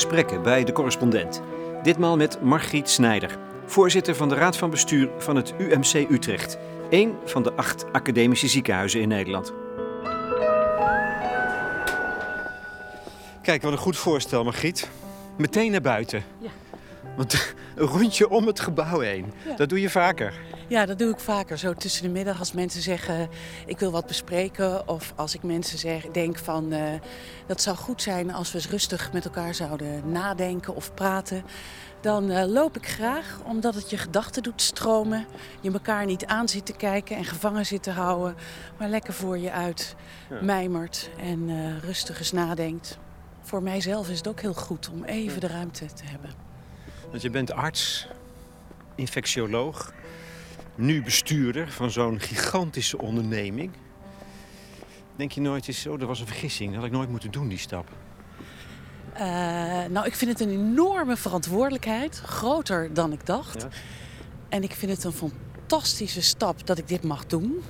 gesprekken bij de correspondent. Ditmaal met Margriet Snijder, voorzitter van de Raad van Bestuur van het UMC Utrecht. Een van de acht academische ziekenhuizen in Nederland. Kijk, wat een goed voorstel, Margriet. Meteen naar buiten. Ja. Want een rondje om het gebouw heen, Ja. dat doe je vaker. Ja, dat doe ik vaker. Zo tussen de middag als mensen zeggen ik wil wat bespreken. Of als ik mensen zeg, denk van eh, dat zou goed zijn als we eens rustig met elkaar zouden nadenken of praten. Dan eh, loop ik graag omdat het je gedachten doet stromen. Je elkaar niet aan zit te kijken en gevangen zit te houden. Maar lekker voor je uit Ja. mijmert en eh, rustig eens nadenkt. Voor mijzelf is het ook heel goed om even de ruimte te hebben. Want je bent arts, infectioloog, nu bestuurder van zo'n gigantische onderneming. Denk je nooit eens, oh, dat was een vergissing, dat had ik nooit moeten doen, die stap. Eh, nou, ik vind het een enorme verantwoordelijkheid, groter dan ik dacht. Ja. En ik vind het een fantastische stap dat ik dit mag doen.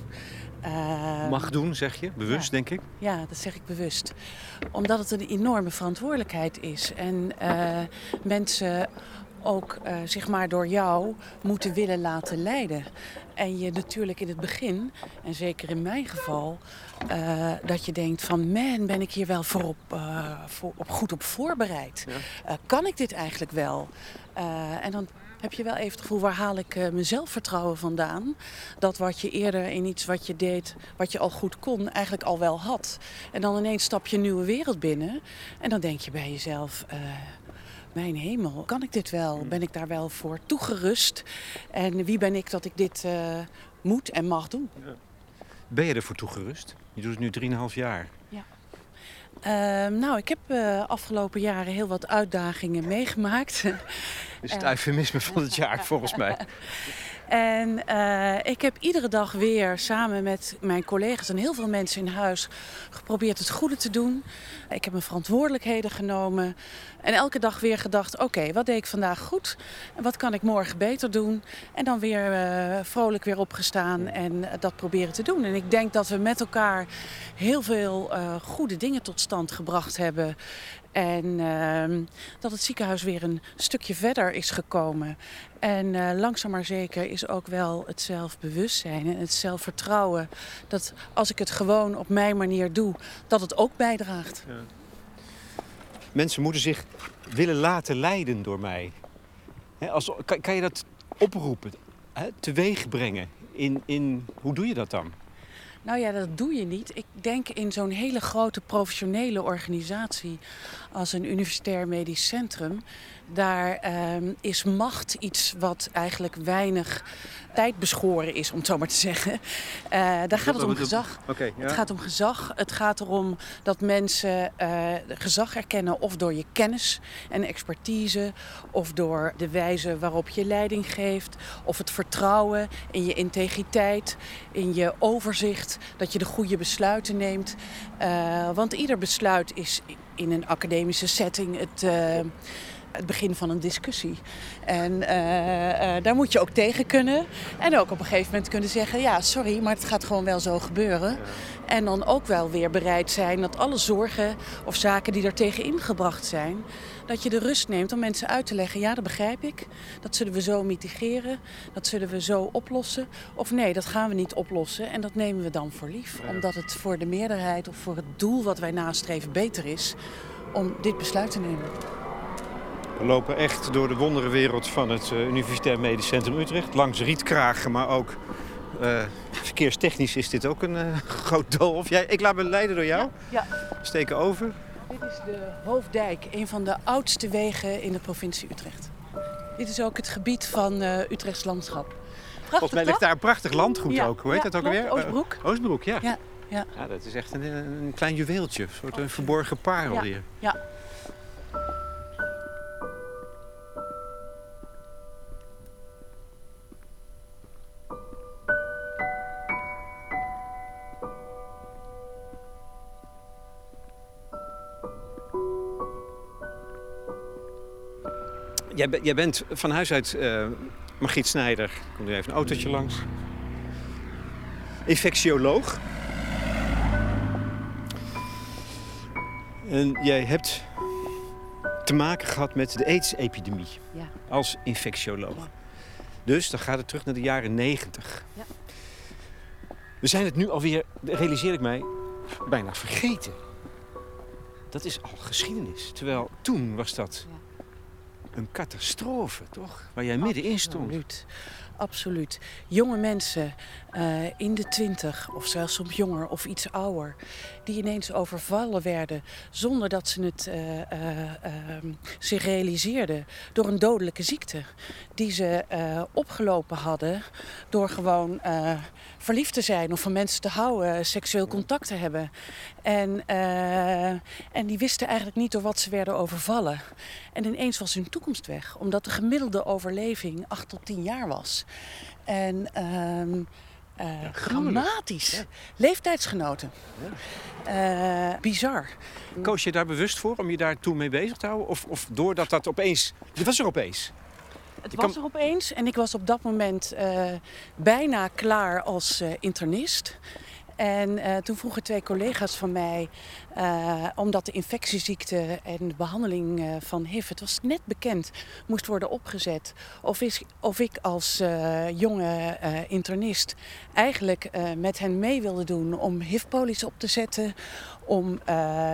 Eh, Mag doen, zeg je, bewust, ja. denk ik. Ja, dat zeg ik bewust. Omdat het een enorme verantwoordelijkheid is. En eh, mensen ook zich maar door jou moeten willen laten leiden. En je natuurlijk in het begin, en zeker in mijn geval, eh, dat je denkt van man, ben ik hier wel voor op, eh, voor, op goed op voorbereid? Ja. Kan ik dit eigenlijk wel? En dan heb je wel even het gevoel, waar haal ik mijn zelfvertrouwen vandaan? Dat wat je eerder in iets wat je deed, wat je al goed kon, eigenlijk al wel had. En dan ineens stap je een nieuwe wereld binnen. En dan denk je bij jezelf, mijn hemel, kan ik dit wel? Ben ik daar wel voor toegerust? En wie ben ik dat ik dit eh, moet en mag doen? Ben je ervoor toegerust? Je doet het nu 3,5 jaar. Ehm, nou, ik heb eh afgelopen jaren heel wat uitdagingen meegemaakt. Dat is het Ja. eufemisme van het jaar, volgens mij. En eh, ik heb iedere dag weer samen met mijn collega's en heel veel mensen in huis geprobeerd het goede te doen. Ik heb mijn verantwoordelijkheden genomen en elke dag weer gedacht: oké, wat deed ik vandaag goed en wat kan ik morgen beter doen? En dan weer eh, vrolijk weer opgestaan en eh, dat proberen te doen. En ik denk dat we met elkaar heel veel goede dingen tot stand gebracht hebben. En ehm, dat het ziekenhuis weer een stukje verder is gekomen. En eh, langzaam maar zeker is ook wel het zelfbewustzijn en het zelfvertrouwen. Dat als ik het gewoon op mijn manier doe, dat het ook bijdraagt. Mensen moeten zich willen laten leiden door mij. Hè, als, kan, kan je dat oproepen, hè, teweeg brengen? In, in, hoe doe je dat dan? Nou ja, dat doe je niet. Ik denk in zo'n hele grote professionele organisatie als een universitair medisch centrum. Daar ehm, is macht iets wat eigenlijk weinig tijd beschoren is, om het zo maar te zeggen. Eh, daar gaat het om gezag. Ja. Het gaat om gezag. Het gaat erom dat mensen eh, gezag erkennen of door je kennis en expertise, of door de wijze waarop je leiding geeft, of het vertrouwen in je integriteit, in je overzicht, dat je de goede besluiten neemt. Eh, want ieder besluit is in een academische setting het. eh, het begin van een discussie. En eh, daar moet je ook tegen kunnen. En ook op een gegeven moment kunnen zeggen: ja, sorry, maar het gaat gewoon wel zo gebeuren. En dan ook wel weer bereid zijn dat alle zorgen of zaken die er tegen ingebracht zijn, dat je de rust neemt om mensen uit te leggen: ja, dat begrijp ik. Dat zullen we zo mitigeren. Dat zullen we zo oplossen. Of nee, dat gaan we niet oplossen. En dat nemen we dan voor lief. Omdat het voor de meerderheid of voor het doel wat wij nastreven beter is om dit besluit te nemen. We lopen echt door de wonderenwereld van het eh, Universitair Medisch Centrum Utrecht. Langs rietkragen, maar ook eh, verkeerstechnisch is dit ook een eh, groot doolhof. Jij, ik laat me leiden door jou. Ja. Steken over. Dit is de Hoofddijk, een van de oudste wegen in de provincie Utrecht. Dit is ook het gebied van eh, Utrechts landschap. Volgens mij ligt daar een prachtig landgoed Ja, ook. Hoe heet ja, dat ook alweer? Oostbroek. Eh, Oostbroek, ja. Ja, ja. Ja, dat is echt een, een klein juweeltje. Een soort een verborgen parel Ja. hier. Ja. Jij, jij bent van huis uit eh Margriet Snijder. Komt nu even een autootje langs. Infectioloog. En jij hebt te maken gehad met de AIDS-epidemie Ja. als infectioloog. Ja. Dus dan gaat het terug naar de jaren 90. Ja. We zijn het nu alweer, realiseer ik mij, bijna vergeten. Dat is al geschiedenis. Terwijl toen was dat Ja. Een catastrofe, toch? Waar jij middenin stond. Absoluut. Absoluut. Jonge mensen eh, in de twintig, of zelfs soms jonger of iets ouder, die ineens overvallen werden zonder dat ze het eh, eh, ehm, zich realiseerden door een dodelijke ziekte. Die ze opgelopen hadden door gewoon verliefd te zijn of van mensen te houden, seksueel contact te hebben. En, eh, en die wisten eigenlijk niet door wat ze werden overvallen. En ineens was hun toekomst weg, omdat de gemiddelde overleving 8 tot 10 jaar was. En eh, gruwelijk. dramatisch. Ja. Leeftijdsgenoten. Eh, bizar. Koos je daar bewust voor om je daar toen mee bezig te houden? Of, of doordat dat opeens... Het was er opeens. Het was kan- er opeens en ik was op dat moment eh, bijna klaar als eh, internist. En eh, toen vroegen twee collega's van mij, omdat de infectieziekte en de behandeling eh, van HIV, het was net bekend, moest worden opgezet. Of, is, of ik als jonge internist eigenlijk met hen mee wilde doen om HIV-polies op te zetten. Om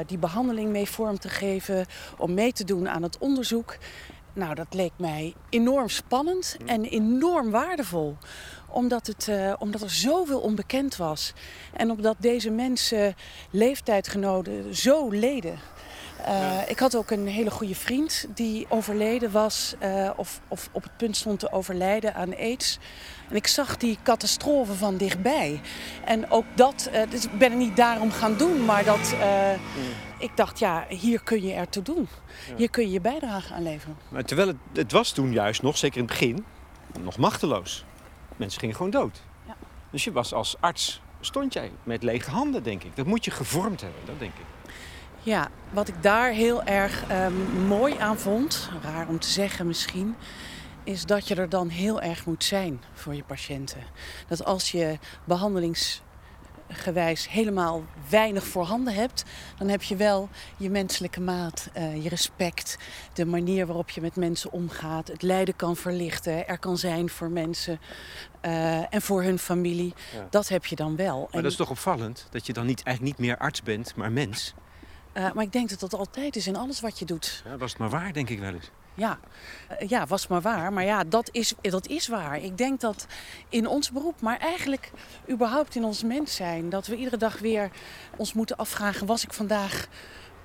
die behandeling mee vorm te geven, om mee te doen aan het onderzoek. Nou, dat leek mij enorm spannend en enorm waardevol. Omdat, het, eh, omdat er zoveel onbekend was. En omdat deze mensen, leeftijdgenoten, zo leden. Eh, Ik had ook een hele goede vriend die overleden was, eh, of, of op het punt stond te overlijden aan aids. En ik zag die catastrofe van dichtbij. En ook dat, eh, dus ik ben het niet daarom gaan doen, maar dat eh, ik dacht, ja, hier kun je ertoe doen. Hier kun je je bijdrage aan leveren. Maar terwijl het, het was toen juist nog, zeker in het begin, nog machteloos. Mensen gingen gewoon dood. Ja. Dus je was als arts, stond jij met lege handen, denk ik. Dat moet je gevormd hebben, dat denk ik. Ja, wat ik daar heel erg ehm, mooi aan vond, raar om te zeggen misschien, is dat je er dan heel erg moet zijn voor je patiënten. Dat als je behandelingsgewijs helemaal weinig voorhanden hebt, dan heb je wel je menselijke maat, eh, je respect, de manier waarop je met mensen omgaat, het lijden kan verlichten, er kan zijn voor mensen eh, en voor hun familie. Ja. Dat heb je dan wel. Maar En- dat is toch opvallend, dat je dan niet, eigenlijk niet meer arts bent, maar mens. Eh, maar ik denk dat dat altijd is in alles wat je doet. Ja, was het maar waar, denk ik wel eens. Ja, Eh, ja, was maar waar. Maar ja, dat is, dat is waar. Ik denk dat in ons beroep, maar eigenlijk überhaupt in ons mens zijn, dat we iedere dag weer ons moeten afvragen: was ik vandaag,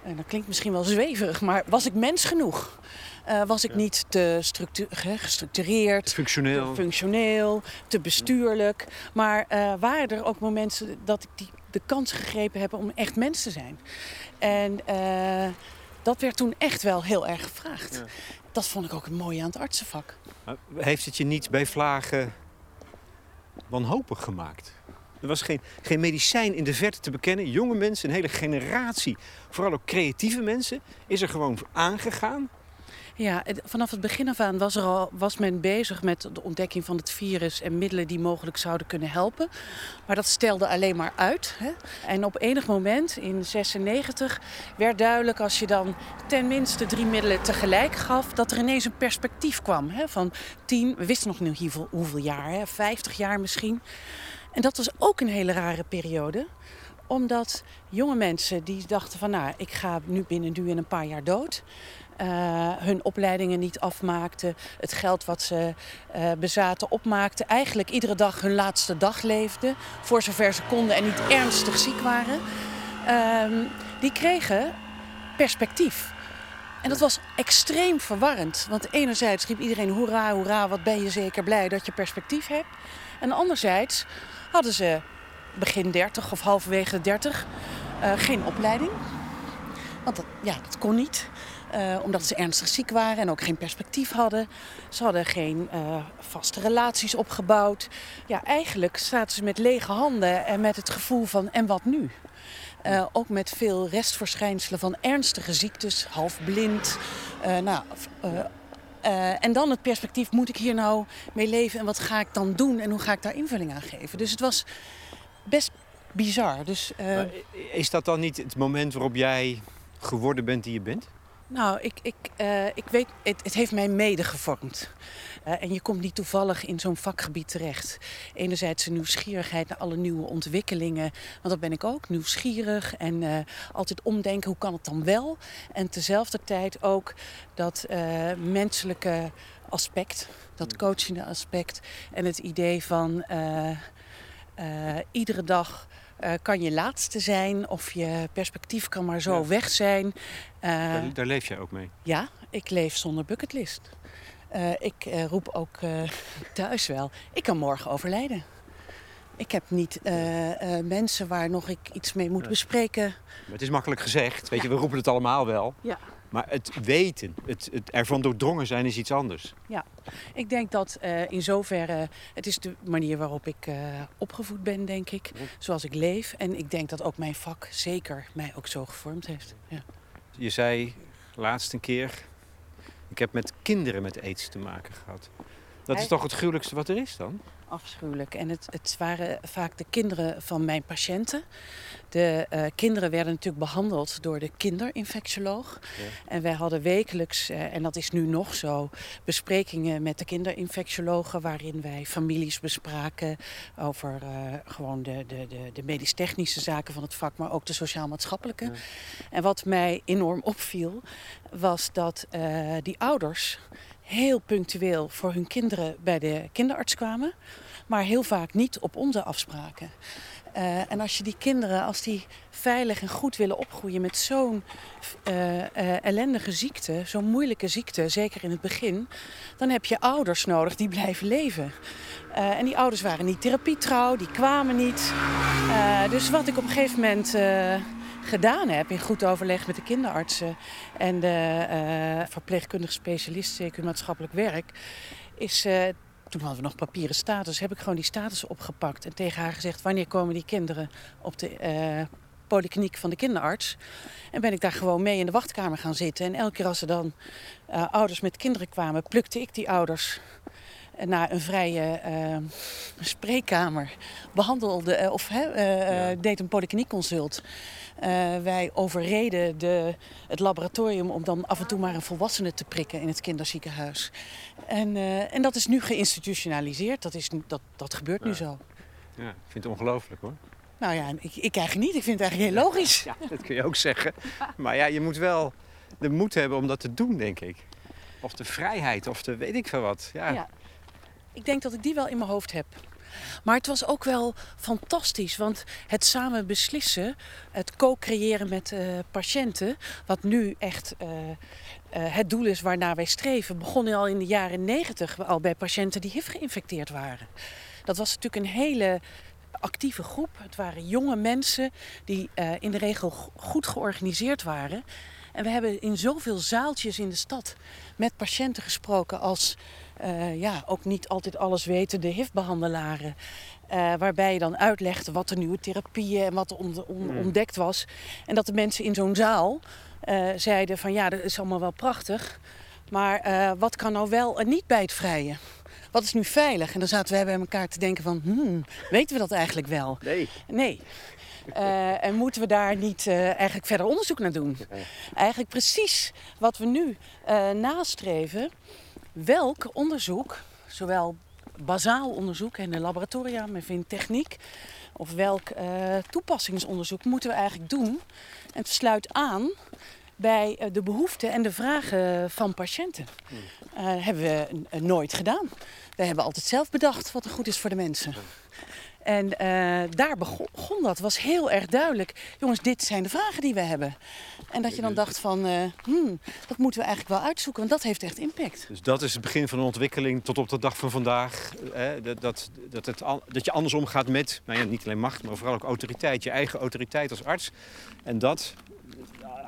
en dat klinkt misschien wel zweverig, maar was ik mens genoeg? Eh, was ik Ja. niet te structu- ge- gestructureerd, Functioneel. te functioneel, te bestuurlijk? Maar waren er ook momenten dat ik die, de kans gegrepen heb om echt mens te zijn? En eh, dat werd toen echt wel heel erg gevraagd. Ja. Dat vond ik ook het mooie aan het artsenvak. Heeft het je niet bij vlagen wanhopig gemaakt? Er was geen, geen medicijn in de verte te bekennen. Jonge mensen, een hele generatie, vooral ook creatieve mensen, is er gewoon aangegaan. Ja, vanaf het begin af aan was, er al, was men bezig met de ontdekking van het virus en middelen die mogelijk zouden kunnen helpen. Maar dat stelde alleen maar uit. Hè? En op enig moment in 96 werd duidelijk als je dan ten minste drie middelen tegelijk gaf, dat er ineens een perspectief kwam. Hè? Van tien, we wisten nog niet hoeveel, hoeveel jaar, hè? 50 jaar misschien. En dat was ook een hele rare periode omdat jonge mensen die dachten van nou, ik ga nu binnen nu en een paar jaar dood. Eh, hun opleidingen niet afmaakten, het geld wat ze eh, bezaten opmaakten. Eigenlijk iedere dag hun laatste dag leefden, voor zover ze konden en niet ernstig ziek waren. Ehm, die kregen perspectief. En dat was extreem verwarrend. Want enerzijds riep iedereen hoera, hoera, wat ben je zeker blij dat je perspectief hebt. En anderzijds hadden ze begin 30 of halverwege de 30 eh, geen opleiding. Want dat, ja, dat kon niet. Eh, omdat ze ernstig ziek waren en ook geen perspectief hadden. Ze hadden geen eh, vaste relaties opgebouwd. Ja, eigenlijk zaten ze met lege handen en met het gevoel van en wat nu? Eh, ook met veel restverschijnselen van ernstige ziektes, half blind. nou, en dan het perspectief, moet ik hier nou mee leven en wat ga ik dan doen en hoe ga ik daar invulling aan geven? Dus het was best bizar. Dus, is dat dan niet het moment waarop jij geworden bent die je bent? Nou, ik, ik, uh, ik weet, het, het heeft mij mede gevormd. Uh, en je komt niet toevallig in zo'n vakgebied terecht. Enerzijds een nieuwsgierigheid naar alle nieuwe ontwikkelingen. Want dat ben ik ook, nieuwsgierig. En uh, altijd omdenken, hoe kan het dan wel? En tezelfde tijd ook dat menselijke aspect, dat coachende aspect. En het idee van iedere dag uh, kan je laatste zijn of je perspectief kan maar zo ja. weg zijn. Uh, daar, daar, leef jij ook mee? Ja, ik leef zonder bucketlist. Uh, ik roep ook thuis wel, ik kan morgen overlijden. Ik heb niet mensen waar nog ik iets mee moet ja. bespreken. Maar het is makkelijk gezegd, weet je, we roepen het allemaal wel. Ja. Maar het weten, het, het ervan doordrongen zijn is iets anders. Ja, ik denk dat uh, in zoverre, het is de manier waarop ik uh, opgevoed ben, denk ik. Zoals ik leef. En ik denk dat ook mijn vak zeker mij ook zo gevormd heeft. Ja. Je zei laatst een keer, ik heb met kinderen met aids te maken gehad. Dat is toch het gruwelijkste wat er is dan? Afschuwelijk. En het, het waren vaak de kinderen van mijn patiënten. De uh, kinderen werden natuurlijk behandeld door de kinderinfectioloog. Ja. En wij hadden wekelijks, uh, en dat is nu nog zo, besprekingen met de kinderinfectiologen. Waarin wij families bespraken over uh, gewoon de, de, de, de medisch-technische zaken van het vak, maar ook de sociaal-maatschappelijke. Ja. En wat mij enorm opviel, was dat die ouders heel punctueel voor hun kinderen bij de kinderarts kwamen, maar heel vaak niet op onze afspraken. Uh, en als je die kinderen, als die veilig en goed willen opgroeien met zo'n uh, uh, ellendige ziekte, zo'n moeilijke ziekte, zeker in het begin, dan heb je ouders nodig die blijven leven. en die ouders waren niet therapietrouw, die kwamen niet. dus wat ik op een gegeven moment gedaan heb in goed overleg met de kinderartsen en de uh, verpleegkundige specialist zeker maatschappelijk werk, is. Uh, toen hadden we nog papieren status, heb ik gewoon die status opgepakt en tegen haar gezegd: wanneer komen die kinderen op de uh, polykliniek van de kinderarts? En ben ik daar gewoon mee in de wachtkamer gaan zitten. En elke keer als er dan ouders met kinderen kwamen, plukte ik die ouders naar een vrije uh, spreekkamer behandelde uh, of ja. deed een polykliniekconsult. wij overreden de, het laboratorium om dan af en toe maar een volwassene te prikken in het kinderziekenhuis. En, en dat is nu geïnstitutionaliseerd. Dat, is, dat, dat gebeurt ja. nu zo. Ja, ik vind het ongelooflijk hoor. Nou ja, ik, ik eigenlijk niet. Ik vind het eigenlijk heel logisch. Ja, dat kun je ook zeggen. Maar ja, je moet wel de moed hebben om dat te doen, denk ik. Of de vrijheid, of de weet ik veel wat. Ja. ja. Ik denk dat ik die wel in mijn hoofd heb. Maar het was ook wel fantastisch, want het samen beslissen, het co-creëren met uh, patiënten, wat nu echt uh, uh, het doel is waarnaar wij streven, begon al in de jaren negentig al bij patiënten die HIV geïnfecteerd waren. Dat was natuurlijk een hele actieve groep. Het waren jonge mensen die in de regel goed georganiseerd waren. En we hebben in zoveel zaaltjes in de stad met patiënten gesproken als uh, ja, ook niet altijd alles weten, de HIV-behandelaren. Uh, waarbij je dan uitlegde wat de nieuwe therapieën en wat er on on mm. ontdekt was. En dat de mensen in zo'n zaal uh, zeiden van ja, dat is allemaal wel prachtig. Maar wat kan nou wel en niet bij het vrije? Wat is nu veilig? En dan zaten wij bij elkaar te denken van, hmm, weten we dat eigenlijk wel? Nee. Nee. Uh, en moeten we daar niet uh, eigenlijk verder onderzoek naar doen? Eigenlijk precies wat we nu uh, nastreven. Welk onderzoek, zowel bazaal onderzoek in de laboratoria met in techniek, of welk toepassingsonderzoek moeten we eigenlijk doen? En het sluit aan bij de behoeften en de vragen van patiënten. Uh, hebben we nooit gedaan. We hebben altijd zelf bedacht wat er goed is voor de mensen. En uh, daar begon, dat. was heel erg duidelijk. Jongens, dit zijn de vragen die we hebben. En dat je dan dacht van, uh, hmm, dat moeten we eigenlijk wel uitzoeken, want dat heeft echt impact. Dus dat is het begin van de ontwikkeling tot op de dag van vandaag. Hè? Dat, dat, dat, het, dat je anders omgaat met, nou ja, niet alleen macht, maar vooral ook autoriteit. Je eigen autoriteit als arts. En dat,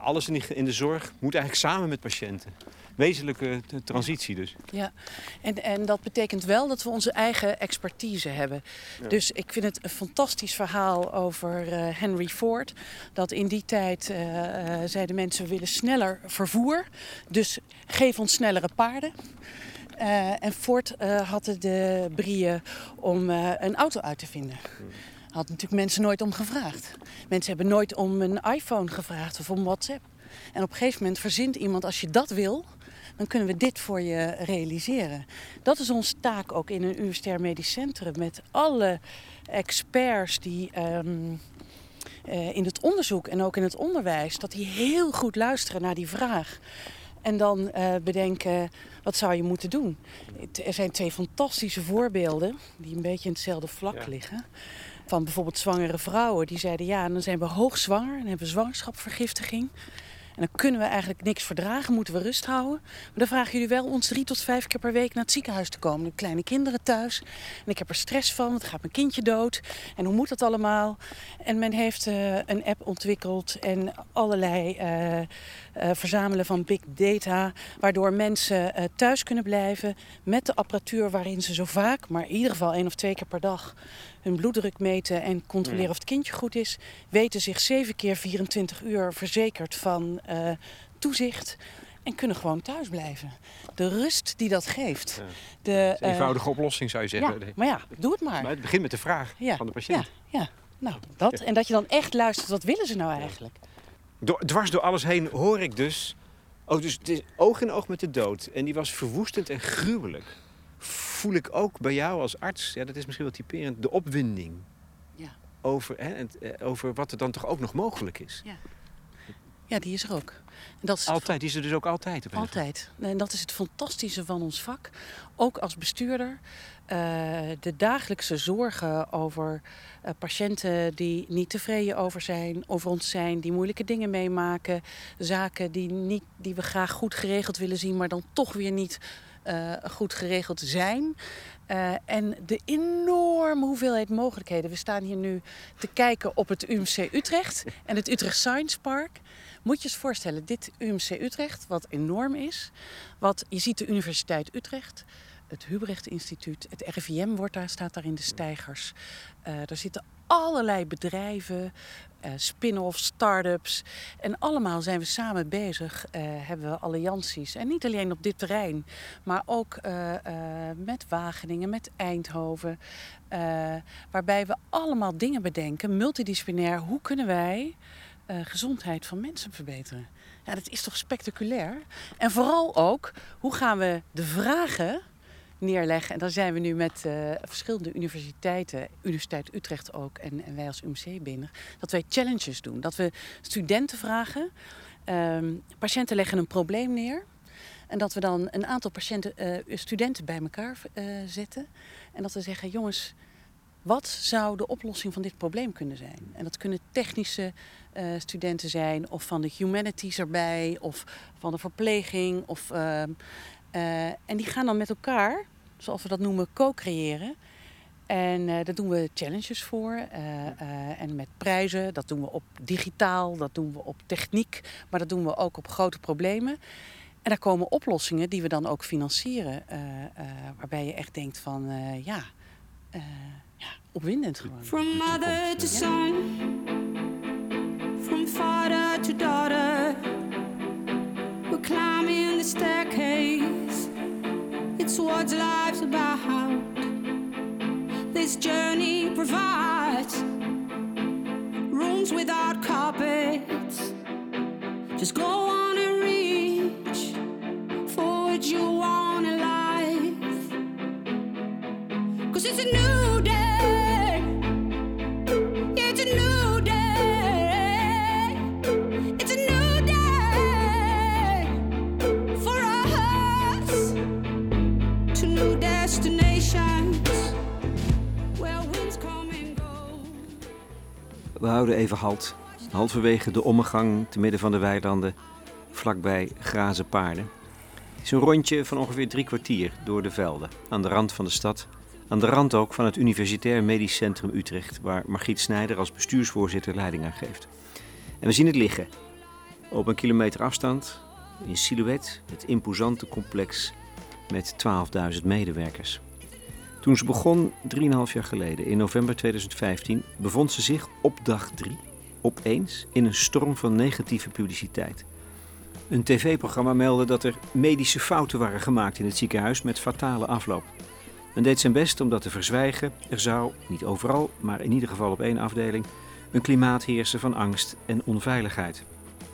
alles in, in de zorg, moet eigenlijk samen met patiënten wezenlijke transitie dus. Ja, en, en dat betekent wel dat we onze eigen expertise hebben. Ja. Dus ik vind het een fantastisch verhaal over uh, Henry Ford. Dat in die tijd uh, uh, zeiden mensen we willen sneller vervoer. Dus geef ons snellere paarden. en Ford had de brieën om een auto uit te vinden. Hmm had natuurlijk mensen nooit om gevraagd. Mensen hebben nooit om een iPhone gevraagd of om WhatsApp. En op een gegeven moment verzint iemand, als je dat wil, dan kunnen we dit voor je realiseren. Dat is onze taak ook in een universitair medisch centrum. Met alle experts die ehm, eh, in het onderzoek en ook in het onderwijs, dat die heel goed luisteren naar die vraag. En dan uh, bedenken, wat zou je moeten doen? Er zijn twee fantastische voorbeelden die een beetje in hetzelfde vlak ja. liggen. Van bijvoorbeeld zwangere vrouwen. Die zeiden, ja, dan zijn we hoogzwanger en hebben we zwangerschapsvergiftiging. En dan kunnen we eigenlijk niks verdragen, moeten we rust houden. Maar dan vragen jullie wel ons drie tot vijf keer per week naar het ziekenhuis te komen. De kleine kinderen thuis. En ik heb er stress van, want gaat mijn kindje dood. En hoe moet dat allemaal? En men heeft uh, een app ontwikkeld en allerlei uh, uh, verzamelen van big data. Waardoor mensen thuis kunnen blijven met de apparatuur waarin ze zo vaak, maar in ieder geval één of twee keer per dag hun bloeddruk meten en controleren of het kindje goed is. Weten zich 7 keer 24 uur verzekerd van uh, toezicht. En kunnen gewoon thuis blijven. De rust die dat geeft. Ja. De, een eenvoudige uh, oplossing zou je zeggen. Ja, maar ja, doe het maar. Maar het begint met de vraag ja, van de patiënt. Ja, ja. nou dat. En dat je dan echt luistert, wat willen ze nou eigenlijk? Door, dwars door alles heen hoor ik dus... Oh, dus het is oog in oog met de dood. En die was verwoestend en gruwelijk voel ik ook bij jou als arts, ja, dat is misschien wel typerend, de opwinding. Ja. Over, hè, eh, over wat er dan toch ook nog mogelijk is. Ja, ja die is er ook. En dat is altijd, die is er dus ook altijd? Op altijd. En dat is het fantastische van ons vak. Ook als bestuurder. Uh, de dagelijkse zorgen over uh, patiënten die niet tevreden over zijn, over ons zijn, die moeilijke dingen meemaken. Zaken die, niet, die we graag goed geregeld willen zien, maar dan toch weer niet uh, goed geregeld zijn. Uh, en de enorme hoeveelheid mogelijkheden. We staan hier nu te kijken op het UMC Utrecht en het Utrecht Science Park. Moet je eens voorstellen, dit UMC Utrecht, wat enorm is. Wat, je ziet de Universiteit Utrecht, het Hubrecht Instituut, het RIVM wordt daar, staat daar in de stijgers. Uh, er zitten allerlei bedrijven, uh, spin-offs, start-ups. En allemaal zijn we samen bezig, uh, hebben we allianties. En niet alleen op dit terrein, maar ook met Wageningen, met Eindhoven. waarbij we allemaal dingen bedenken, multidisciplinair. Hoe kunnen wij gezondheid van mensen verbeteren? Ja, dat is toch spectaculair? En vooral ook, hoe gaan we de vragen neerleggen. En dan zijn we nu met uh, verschillende universiteiten, Universiteit Utrecht ook en, wij als UMC binnen, dat wij challenges doen. Dat we studenten vragen, um, patiënten leggen een probleem neer. En dat we dan een aantal patiënten, uh, studenten bij elkaar uh, zetten. En dat we zeggen, jongens, wat zou de oplossing van dit probleem kunnen zijn? En dat kunnen technische studenten zijn, of van de humanities erbij, of van de verpleging. Of, uh, uh, en die gaan dan met elkaar zoals we dat noemen, co-creëren. En uh, daar doen we challenges voor. Uh, uh, en met prijzen, dat doen we op digitaal, dat doen we op techniek, maar dat doen we ook op grote problemen. En daar komen oplossingen die we dan ook financieren. waarbij je echt denkt van ja, ja, opwindend gewoon. From mother to son, from father to daughter, we're climbing the staircase. It's what life's about. This journey provides rooms without carpets. Just go on and reach for what you want in life. Cause it's a new We houden even halt. Halverwege de ommegang te midden van de weilanden, vlakbij grazen paarden. Het is een rondje van ongeveer drie kwartier door de velden, aan de rand van de stad. Aan de rand ook van het Universitair Medisch Centrum Utrecht, waar Margriet Snijder als bestuursvoorzitter leiding aan geeft. En we zien het liggen. Op een kilometer afstand, in silhouet, het imposante complex met 12.000 medewerkers. Toen ze begon, 3,5 jaar geleden, in november 2015, bevond ze zich op dag 3 opeens in een storm van negatieve publiciteit. Een tv-programma meldde dat er medische fouten waren gemaakt in het ziekenhuis met fatale afloop. Men deed zijn best om dat te verzwijgen. Er zou, niet overal, maar in ieder geval op één afdeling, een klimaat heersen van angst en onveiligheid.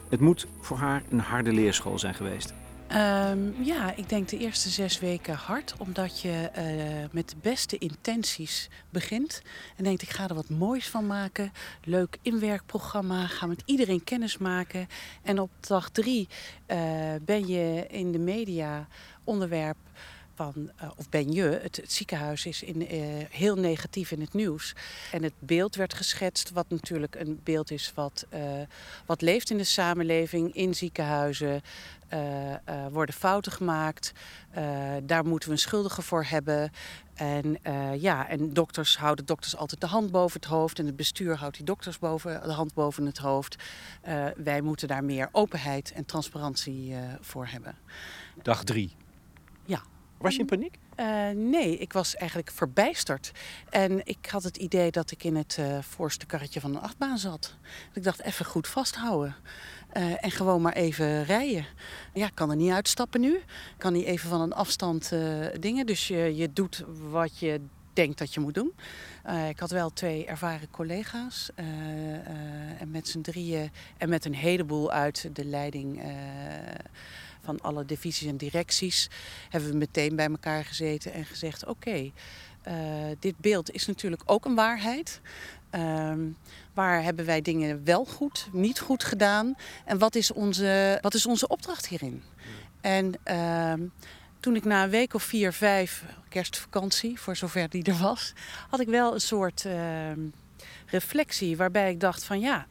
Het moet voor haar een harde leerschool zijn geweest. Ehm, ja, ik denk de eerste zes weken hard, omdat je eh, met de beste intenties begint. En denkt, ik ga er wat moois van maken. Leuk inwerkprogramma, ga met iedereen kennis maken. En op dag drie eh, ben je in de media onderwerp van, uh, of ben je, het, het ziekenhuis is in, heel negatief in het nieuws. En het beeld werd geschetst, wat natuurlijk een beeld is wat, wat leeft in de samenleving, in ziekenhuizen, worden fouten gemaakt. Daar moeten we een schuldige voor hebben. En ja, en dokters houden dokters altijd de hand boven het hoofd. En het bestuur houdt die dokters boven, de hand boven het hoofd. wij moeten daar meer openheid en transparantie voor hebben. Dag drie. Ja. Was je in paniek? nee, ik was eigenlijk verbijsterd. En ik had het idee dat ik in het voorste karretje van een achtbaan zat. Ik dacht, even goed vasthouden. Uh, en gewoon maar even rijden. Ja, ik kan er niet uitstappen nu. Ik kan niet even van een afstand dingen. Dus je, je doet wat je denkt dat je moet doen. Ik had wel twee ervaren collega's. en met z'n drieën en met een heleboel uit de leiding van alle divisies en directies... hebben we meteen bij elkaar gezeten en gezegd... oké, okay, dit beeld is natuurlijk ook een waarheid. Ehm, waar hebben wij dingen wel goed, niet goed gedaan? En wat is onze, wat is onze opdracht hierin? En uh, toen ik na een week of vier, vijf, kerstvakantie, voor zover die er was, had ik wel een soort uh, reflectie waarbij ik dacht van ja,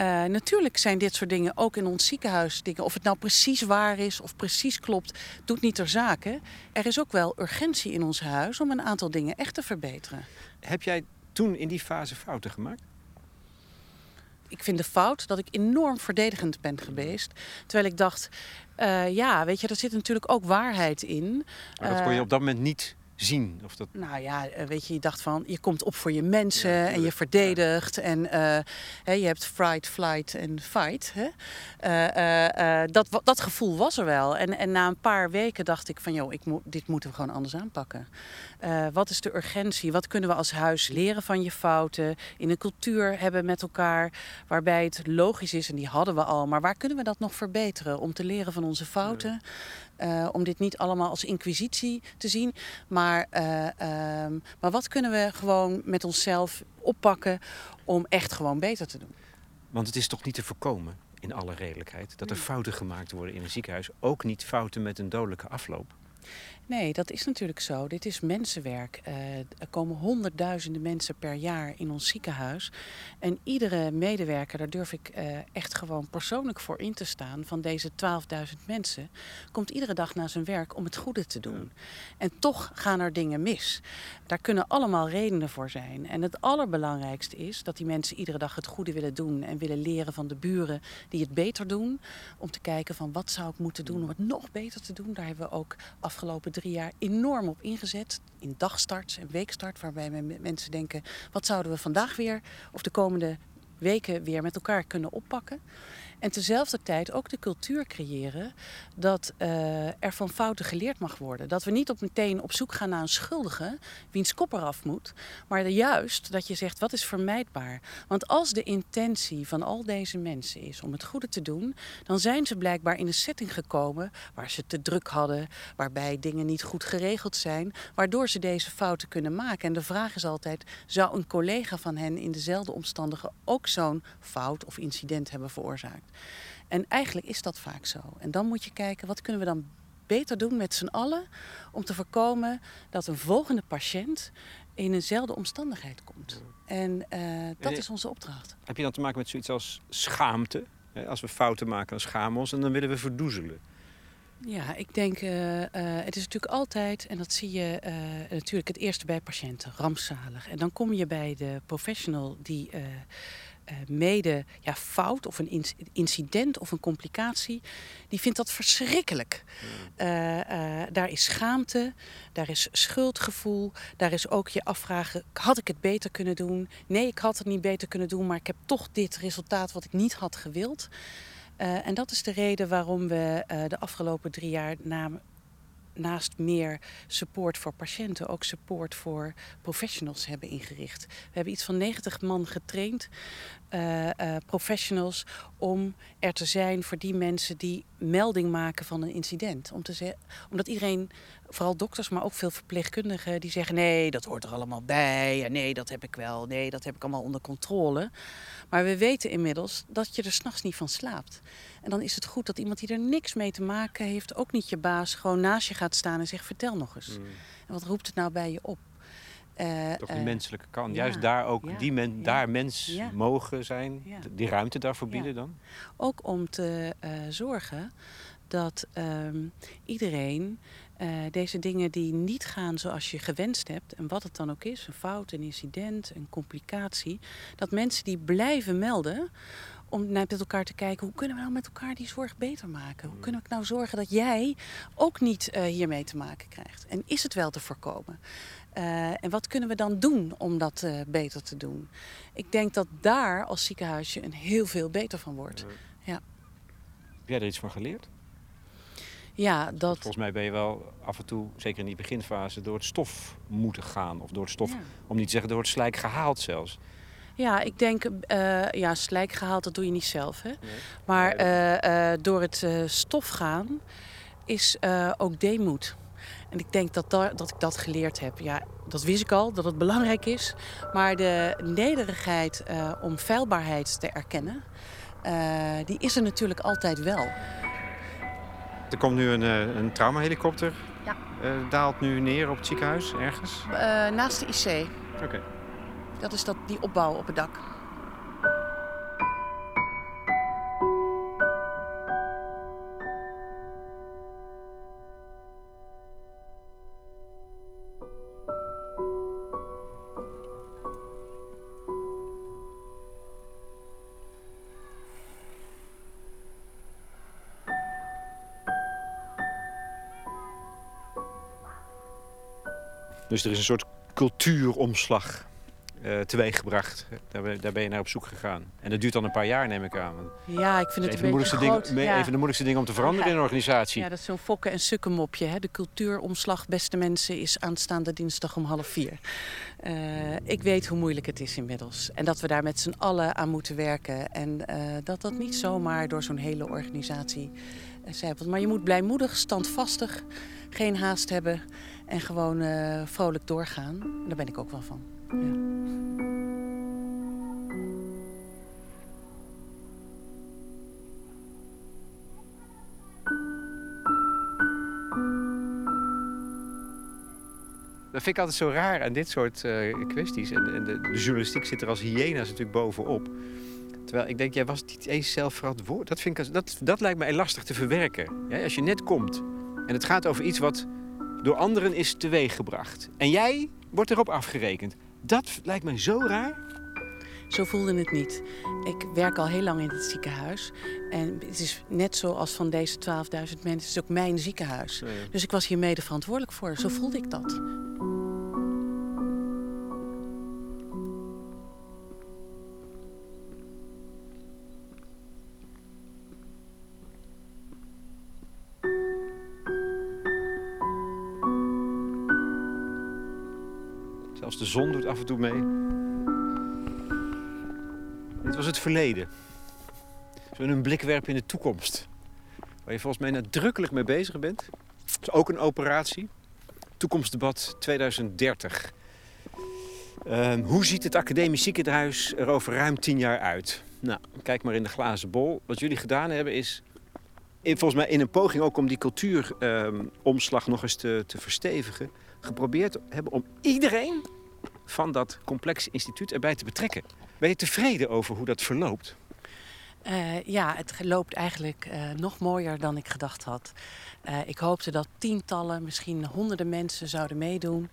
uh, natuurlijk zijn dit soort dingen ook in ons ziekenhuis dingen. Of het nou precies waar is of precies klopt, doet niet ter zake. Er is ook wel urgentie in ons huis om een aantal dingen echt te verbeteren. Heb jij toen in die fase fouten gemaakt? ik vind de fout dat ik enorm verdedigend ben geweest. Terwijl ik dacht, uh, ja, weet je, er zit natuurlijk ook waarheid in. Maar dat kon je eh, op dat moment niet zien? Of dat... Nou ja, eh, weet je, je dacht van je komt op voor je mensen en je verdedigt. En uh, hè, je hebt fright, flight en fight. Hè? Uh, dat, dat gevoel was er wel. En, en na een paar weken dacht ik van joh, ik mo dit moeten we gewoon anders aanpakken. wat is de urgentie? Wat kunnen we als huis leren van je fouten? In een cultuur hebben met elkaar waarbij het logisch is, en die hadden we al, maar waar kunnen we dat nog verbeteren om te leren van onze fouten? Uh, om dit niet allemaal als inquisitie te zien. Maar, uh, um, maar wat kunnen we gewoon met onszelf oppakken om echt gewoon beter te doen? Want het is toch niet te voorkomen, in alle redelijkheid, dat er fouten gemaakt worden in een ziekenhuis. Ook niet fouten met een dodelijke afloop. Nee, dat is natuurlijk zo. Dit is mensenwerk. Uh, er komen honderdduizenden mensen per jaar in ons ziekenhuis. En iedere medewerker, daar durf ik uh, echt gewoon persoonlijk voor in te staan, van deze 12.000 mensen, komt iedere dag naar zijn werk om het goede te doen. En toch gaan er dingen mis. Daar kunnen allemaal redenen voor zijn. En het allerbelangrijkste is dat die mensen iedere dag het goede willen doen en willen leren van de buren die het beter doen. Om te kijken van wat zou ik moeten doen om het nog beter te doen. Daar hebben we ook afgelopen drie jaar enorm op ingezet. In dagstarts en weekstart, waarbij mensen denken: wat zouden we vandaag weer of de komende weken weer met elkaar kunnen oppakken. En tezelfde tijd ook de cultuur creëren dat uh, er van fouten geleerd mag worden. Dat we niet op meteen op zoek gaan naar een schuldige, wiens kop eraf moet. Maar juist dat je zegt, wat is vermijdbaar? Want als de intentie van al deze mensen is om het goede te doen... dan zijn ze blijkbaar in een setting gekomen waar ze te druk hadden... waarbij dingen niet goed geregeld zijn, waardoor ze deze fouten kunnen maken. En de vraag is altijd, zou een collega van hen in dezelfde omstandigheden ook zo'n fout of incident hebben veroorzaakt? En eigenlijk is dat vaak zo. En dan moet je kijken, wat kunnen we dan beter doen met z'n allen om te voorkomen dat een volgende patiënt in eenzelfde omstandigheid komt. En uh, dat is onze opdracht. Heb je dan te maken met zoiets als schaamte? Als we fouten maken, dan schamen we ons en dan willen we verdoezelen. Ja, ik denk, uh, uh, het is natuurlijk altijd, en dat zie je uh, natuurlijk het eerste bij patiënten, rampzalig. En dan kom je bij de professional die mede ja, fout of een incident of een complicatie, die vindt dat verschrikkelijk. Uh, uh, daar is schaamte, daar is schuldgevoel, daar is ook je afvragen: had ik het beter kunnen doen? Nee, ik had het niet beter kunnen doen, maar ik heb toch dit resultaat wat ik niet had gewild. en dat is de reden waarom we de afgelopen drie jaar na naast meer support voor patiënten ook support voor professionals hebben ingericht. We hebben iets van 90 man getraind, uh, uh, professionals, om er te zijn voor die mensen die melding maken van een incident. Om te omdat iedereen, vooral dokters, maar ook veel verpleegkundigen, die zeggen: nee, dat hoort er allemaal bij. En nee, dat heb ik wel. Nee, dat heb ik allemaal onder controle. Maar we weten inmiddels dat je er s'nachts niet van slaapt. En dan is het goed dat iemand die er niks mee te maken heeft, ook niet je baas, gewoon naast je gaat staan en zegt: vertel nog eens. Mm. En wat roept het nou bij je op? Uh, Toch die uh, menselijke kant. Juist daar ook ja, die men, ja, daar mens mogen zijn, die ruimte daarvoor bieden dan? Ook om te uh, zorgen dat um, iedereen deze dingen die niet gaan zoals je gewenst hebt, en wat het dan ook is, een fout, een incident, een complicatie, dat mensen die blijven melden, om met elkaar te kijken hoe kunnen we nou met elkaar die zorg beter maken? Hoe kunnen we nou zorgen dat jij ook niet uh, hiermee te maken krijgt? En is het wel te voorkomen? Uh, en wat kunnen we dan doen om dat uh, beter te doen? Ik denk dat daar als ziekenhuisje een heel veel beter van wordt. Ja. Heb jij er iets van geleerd? Ja, dat... Volgens mij ben je wel af en toe, zeker in die beginfase, door het stof moeten gaan. Of door het stof, ja. om niet te zeggen door het slijk gehaald zelfs. Ja, ik denk, uh, ja, slijk gehaald, dat doe je niet zelf. Hè? Nee. Maar uh, uh, door het stof gaan is ook deemoed. En ik denk dat, daar, dat ik dat geleerd heb. Ja, dat wist ik al, dat het belangrijk is. Maar de nederigheid om feilbaarheid te erkennen, die is er natuurlijk altijd wel. Er komt nu een, een traumahelikopter. Ja. daalt nu neer op het ziekenhuis ergens? naast de IC. Oké. Okay. Dat is dat, die opbouw op het dak. Dus er is een soort cultuuromslag uh, teweeggebracht. Daar, daar ben je naar op zoek gegaan. En dat duurt dan een paar jaar, neem ik aan. Ja, ik vind het een beetje groot. Ding, ja. Even de moeilijkste dingen om te veranderen ja. in een organisatie. Ja, dat is zo'n fokken- en sukkenmopje. Hè? De cultuuromslag, beste mensen, is aanstaande dinsdag om half vier. Uh, ik weet hoe moeilijk het is inmiddels. En dat we daar met z'n allen aan moeten werken. En uh, dat dat niet zomaar door zo'n hele organisatie zijpelt. Maar je moet blijmoedig, standvastig, geen haast hebben... en gewoon vrolijk doorgaan. Daar ben ik ook wel van. Ja. Dat vind ik altijd zo raar aan dit soort uh, kwesties. En, en de, de, journalistiek zit er als hyena's natuurlijk bovenop. Terwijl ik denk, jij was niet eens zelf verantwoordelijk. Dat, vind ik, dat, dat lijkt mij lastig te verwerken. Als je net komt en het gaat over iets wat door anderen is teweeggebracht. En jij wordt erop afgerekend. Dat lijkt mij zo raar. Zo voelde het niet. Ik werk al heel lang in het ziekenhuis. En het is net zoals van deze 12.000 mensen, het is ook mijn ziekenhuis. Ja, ja. Dus ik was hier mede verantwoordelijk voor. Zo voelde ik dat. Zelfs de zon doet af en toe mee. Dit was het verleden. Zo een blik werpen in de toekomst. Waar je volgens mij nadrukkelijk mee bezig bent. Is ook een operatie. Toekomstdebat 2030. Um, hoe ziet het academisch ziekenhuis er over ruim tien jaar uit? Nou, kijk maar in de glazen bol. Wat jullie gedaan hebben is, volgens mij in een poging ook om die cultuuromslag nog eens te, te verstevigen, geprobeerd hebben om iedereen van dat complex instituut erbij te betrekken. Ben je tevreden over hoe dat verloopt? Uh, ja, het loopt eigenlijk uh, nog mooier dan ik gedacht had. Uh, ik hoopte dat tientallen, misschien honderden mensen zouden meedoen.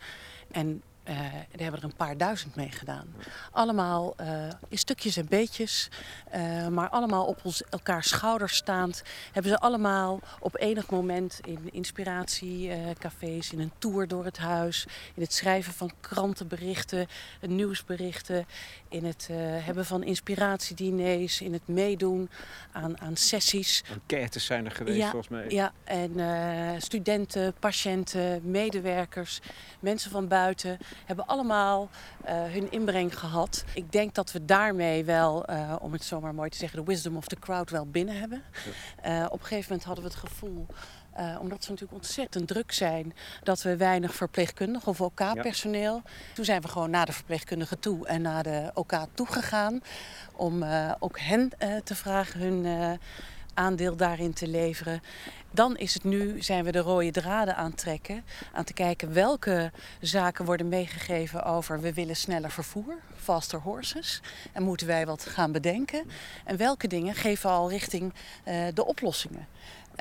En Uh, daar hebben er een paar duizend mee gedaan. Allemaal uh, in stukjes en beetjes, uh, maar allemaal op ons, elkaar schouders staand. Hebben ze allemaal op enig moment in inspiratiecafés, in een tour door het huis, in het schrijven van krantenberichten, nieuwsberichten, in het hebben van inspiratiediners, in het meedoen aan, aan sessies. Enquêtes zijn er geweest ja, volgens mij. Ja, en studenten, patiënten, medewerkers, mensen van buiten hebben allemaal uh, hun inbreng gehad. Ik denk dat we daarmee wel, uh, om het zomaar mooi te zeggen, de wisdom of the crowd wel binnen hebben. Uh, op een gegeven moment hadden we het gevoel. Omdat ze natuurlijk ontzettend druk zijn, dat we weinig verpleegkundigen of OK-personeel. Ja. Toen zijn we gewoon naar de verpleegkundigen toe en naar de OK toegegaan. Om ook hen te vragen hun aandeel daarin te leveren. Dan is het nu, zijn we de rode draden aan trekken. Aan te kijken welke zaken worden meegegeven over we willen sneller vervoer, faster horses. En moeten wij wat gaan bedenken. En welke dingen geven al richting uh, de oplossingen.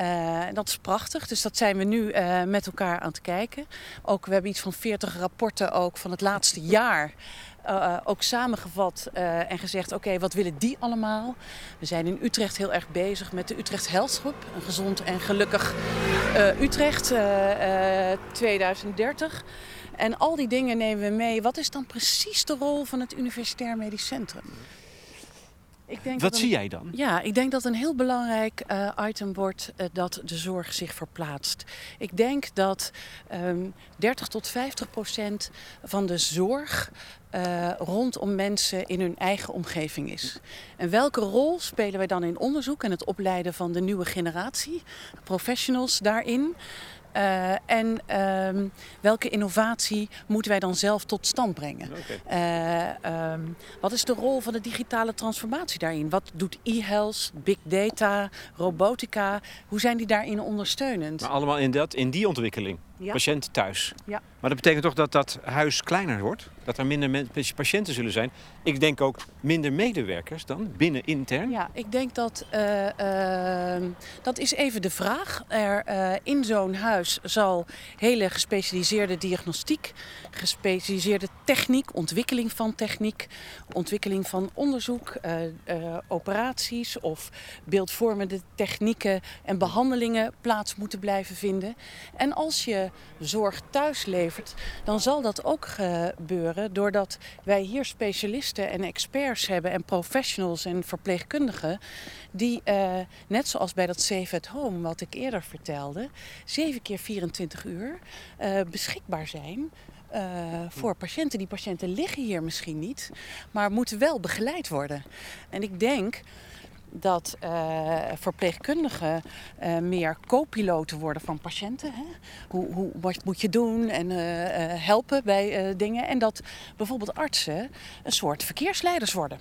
Uh, dat is prachtig, dus dat zijn we nu uh, met elkaar aan het kijken. Ook, we hebben iets van 40 rapporten ook van het laatste jaar uh, ook samengevat uh, en gezegd: oké, wat willen die allemaal? We zijn in Utrecht heel erg bezig met de Utrecht Health een gezond en gelukkig Utrecht 2030. En al die dingen nemen we mee. Wat is dan precies de rol van het Universitair Medisch Centrum? Ik denk Wat zie jij dan? Ja, ik denk dat een heel belangrijk uh, item wordt uh, dat de zorg zich verplaatst. Ik denk dat um, 30 tot 50 procent van de zorg uh, rondom mensen in hun eigen omgeving is. En welke rol spelen wij dan in onderzoek en het opleiden van de nieuwe generatie, professionals daarin? Uh, en um, welke innovatie moeten wij dan zelf tot stand brengen? Okay. Uh, um, wat is de rol van de digitale transformatie daarin? Wat doet e-health, big data, robotica? Hoe zijn die daarin ondersteunend? Maar allemaal in, dat, in die ontwikkeling? Ja. Patiënten thuis. Ja. Maar dat betekent toch dat dat huis kleiner wordt? Dat er minder patiënten zullen zijn? Ik denk ook minder medewerkers dan binnen intern? Ja, ik denk dat uh, uh, dat is even de vraag. Er, uh, in zo'n huis zal hele gespecialiseerde diagnostiek, gespecialiseerde techniek, ontwikkeling van techniek, ontwikkeling van onderzoek, operaties of beeldvormende technieken en behandelingen plaats moeten blijven vinden. En als je zorg thuis levert, dan zal dat ook gebeuren doordat wij hier specialisten en experts hebben en professionals en verpleegkundigen die, uh, net zoals bij dat Save at Home, wat ik eerder vertelde, 7 keer 24 uur uh, beschikbaar zijn uh, voor patiënten. Die patiënten liggen hier misschien niet, maar moeten wel begeleid worden. En ik denk dat uh, verpleegkundigen uh, meer co-piloten worden van patiënten. Hè? Hoe, hoe, wat moet je doen en uh, helpen bij dingen. En dat bijvoorbeeld artsen een soort verkeersleiders worden.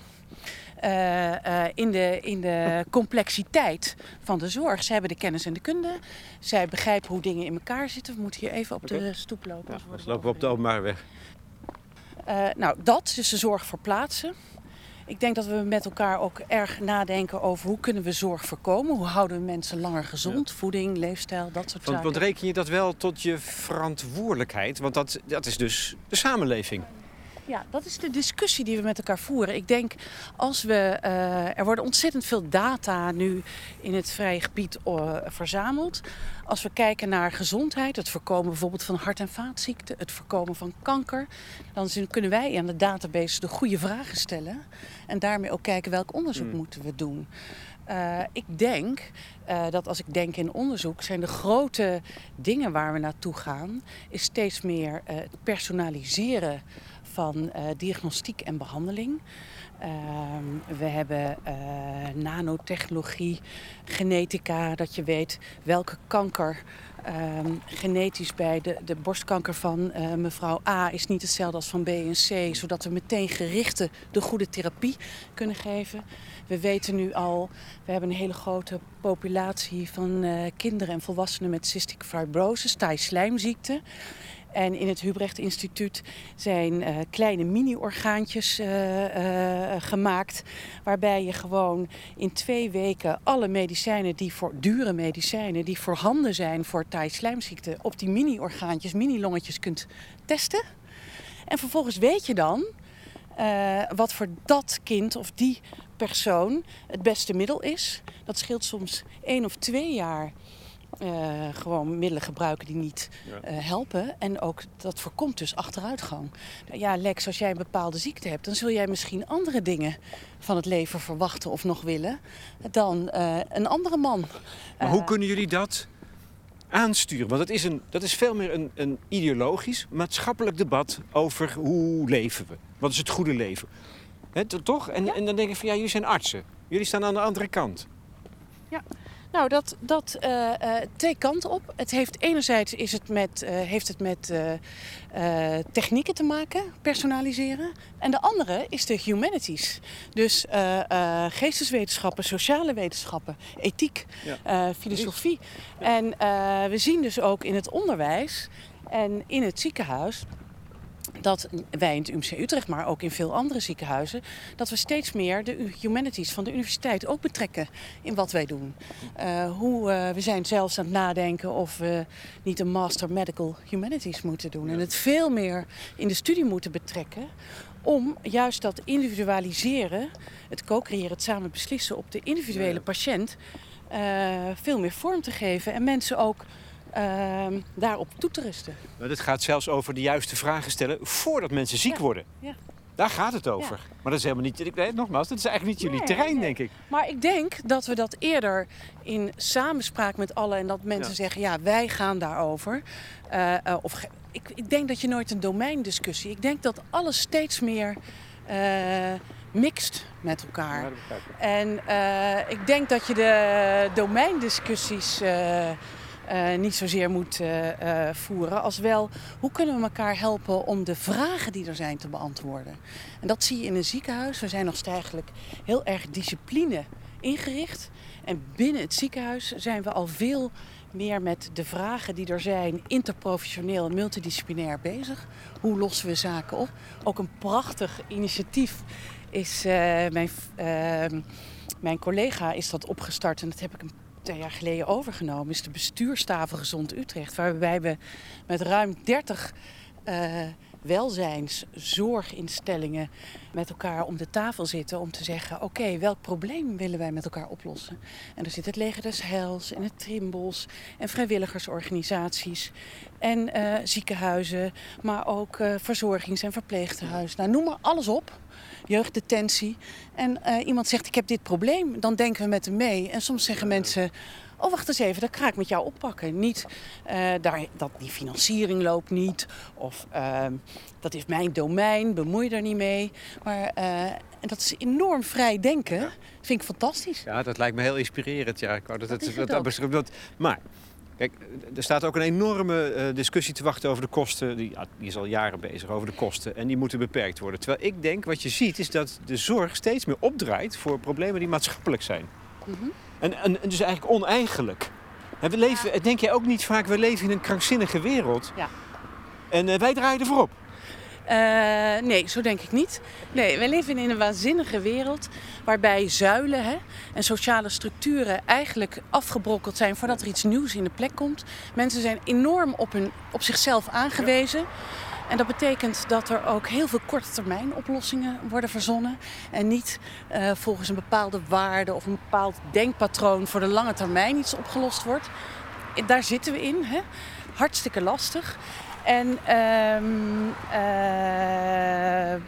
in, de, in de complexiteit van de zorg. Zij hebben de kennis en de kunde. Zij begrijpen hoe dingen in elkaar zitten. We moeten hier even op okay. de stoep lopen. Ja, lopen we op de openbare weg. nou, dat is de zorg verplaatsen. Ik denk dat we met elkaar ook erg nadenken over hoe kunnen we zorg voorkomen. Hoe houden we mensen langer gezond? Ja. Voeding, leefstijl, dat soort want, zaken. Want reken je dat wel tot je verantwoordelijkheid? Want dat, dat is dus de samenleving. Ja, dat is de discussie die we met elkaar voeren. Ik denk als we. Uh, er worden ontzettend veel data nu in het vrije gebied uh, verzameld. Als we kijken naar gezondheid, het voorkomen bijvoorbeeld van hart- en vaatziekten, het voorkomen van kanker, dan kunnen wij aan de database de goede vragen stellen. En daarmee ook kijken welk onderzoek mm. moeten we doen. Uh, ik denk uh, dat als ik denk in onderzoek, zijn de grote dingen waar we naartoe gaan, is steeds meer uh, het personaliseren van diagnostiek en behandeling. Uh, we hebben uh, nanotechnologie, genetica, dat je weet welke kanker uh, genetisch bij de, de borstkanker van uh, mevrouw A is niet hetzelfde als van B en C, zodat we meteen gerichte de goede therapie kunnen geven. We weten nu al, we hebben een hele grote populatie van kinderen en volwassenen met cystic fibrosis, taai slijmziekte. En in het Hubrecht Instituut zijn uh, kleine mini-orgaantjes uh, uh, gemaakt. Waarbij je gewoon in twee weken alle medicijnen die voor dure medicijnen die voorhanden zijn voor taai-slijmziekte op die mini-orgaantjes, mini-longetjes kunt testen. En vervolgens weet je dan eh, wat voor dat kind of die persoon het beste middel is. Dat scheelt soms één of twee jaar. Eh, gewoon middelen gebruiken die niet eh, helpen. En ook dat voorkomt dus achteruitgang. Nou Ja, Lex, als jij een bepaalde ziekte hebt, dan zul jij misschien andere dingen van het leven verwachten of nog willen dan eh, een andere man. Maar hoe kunnen jullie dat aansturen? Want dat is, een, dat is veel meer een, een ideologisch, maatschappelijk debat over hoe leven we. Wat is het goede leven? Toch? En, en dan denk ik van ja, jullie zijn artsen. Jullie staan aan de andere kant. Nou, dat, dat eh, eh, twee kanten op. Het heeft enerzijds is het met, eh, heeft het met technieken te maken, personaliseren. En de andere is de humanities. Dus geesteswetenschappen, sociale wetenschappen, ethiek, Ja. filosofie. En we zien dus ook in het onderwijs en in het ziekenhuis dat wij in het UMC Utrecht, maar ook in veel andere ziekenhuizen, dat we steeds meer de humanities van de universiteit ook betrekken in wat wij doen. Eh, hoe, eh, we zijn zelfs aan het nadenken of we niet een Master Medical Humanities moeten doen. En het veel meer in de studie moeten betrekken om juist dat individualiseren, het co-creëren, het samen beslissen op de individuele patiënt, eh, veel meer vorm te geven en mensen ook ehm, daarop toe te rusten. Maar dit gaat zelfs over de juiste vragen stellen voordat mensen ziek Ja. worden. Ja. Daar gaat het over. Maar dat is helemaal niet, ik, nee, nogmaals, dat is eigenlijk niet jullie Nee, terrein, nee. denk ik. Maar ik denk dat we dat eerder in samenspraak met allen en dat mensen Ja. zeggen, ja, wij gaan daarover. Eh, eh, of ik, ik denk dat je nooit een domeindiscussie. Ik denk dat alles steeds meer eh, mixt met elkaar. En ik denk dat je de domeindiscussies eh, niet zozeer moet eh, eh, voeren, als wel hoe kunnen we elkaar helpen om de vragen die er zijn te beantwoorden. En dat zie je in een ziekenhuis. We zijn nog eigenlijk heel erg discipline ingericht. En binnen het ziekenhuis zijn we al veel meer met de vragen die er zijn, interprofessioneel en multidisciplinair bezig. Hoe lossen we zaken op? Ook een prachtig initiatief is mijn, eh, mijn collega is dat opgestart en dat heb ik een twee jaar geleden overgenomen. Is de bestuurstafel Gezond Utrecht, waarbij we met ruim 30 eh welzijnszorginstellingen met elkaar om de tafel zitten om te zeggen: oké, welk probleem willen wij met elkaar oplossen? En er zit het Leger des Heils en het Trimbos en vrijwilligersorganisaties en eh, ziekenhuizen, maar ook eh, verzorgings- en verpleegtehuizen. Nou, noem maar alles op. Jeugddetentie. En eh, iemand zegt: Ik heb dit probleem. Dan denken we met hem mee. En soms zeggen mensen. Oh, wacht eens even, dat ga ik met jou oppakken. Niet eh, daar, dat die financiering loopt niet. Of ehm, dat is mijn domein, bemoei er niet mee. Maar eh, en dat is enorm vrij denken. Vind ik fantastisch. Ja, dat lijkt me heel inspirerend. Ja, ik wou dat, Dat het- dat- maar, kijk, er staat ook een enorme eh, discussie te wachten over de kosten. Die, is al jaren bezig over de kosten. En die moeten beperkt worden. Terwijl ik denk, wat je ziet, is dat de zorg steeds meer opdraait voor problemen die maatschappelijk zijn. Mhm. En, en, en dus eigenlijk oneigenlijk. En we leven, denk jij ook niet vaak, we leven in een krankzinnige wereld. Ja. En eh, wij draaien ervoor op. Eh, nee, zo denk ik niet. Nee, wij leven in een waanzinnige wereld waarbij zuilen hè, en sociale structuren eigenlijk afgebrokkeld zijn voordat er iets nieuws in de plek komt. Mensen zijn enorm op, hun, op zichzelf aangewezen. En dat betekent dat er ook heel veel korte termijn oplossingen worden verzonnen. En niet eh, volgens een bepaalde waarde of een bepaald denkpatroon voor de lange termijn iets opgelost wordt. Daar zitten we in. Hè? Hartstikke lastig. En ehm, eh,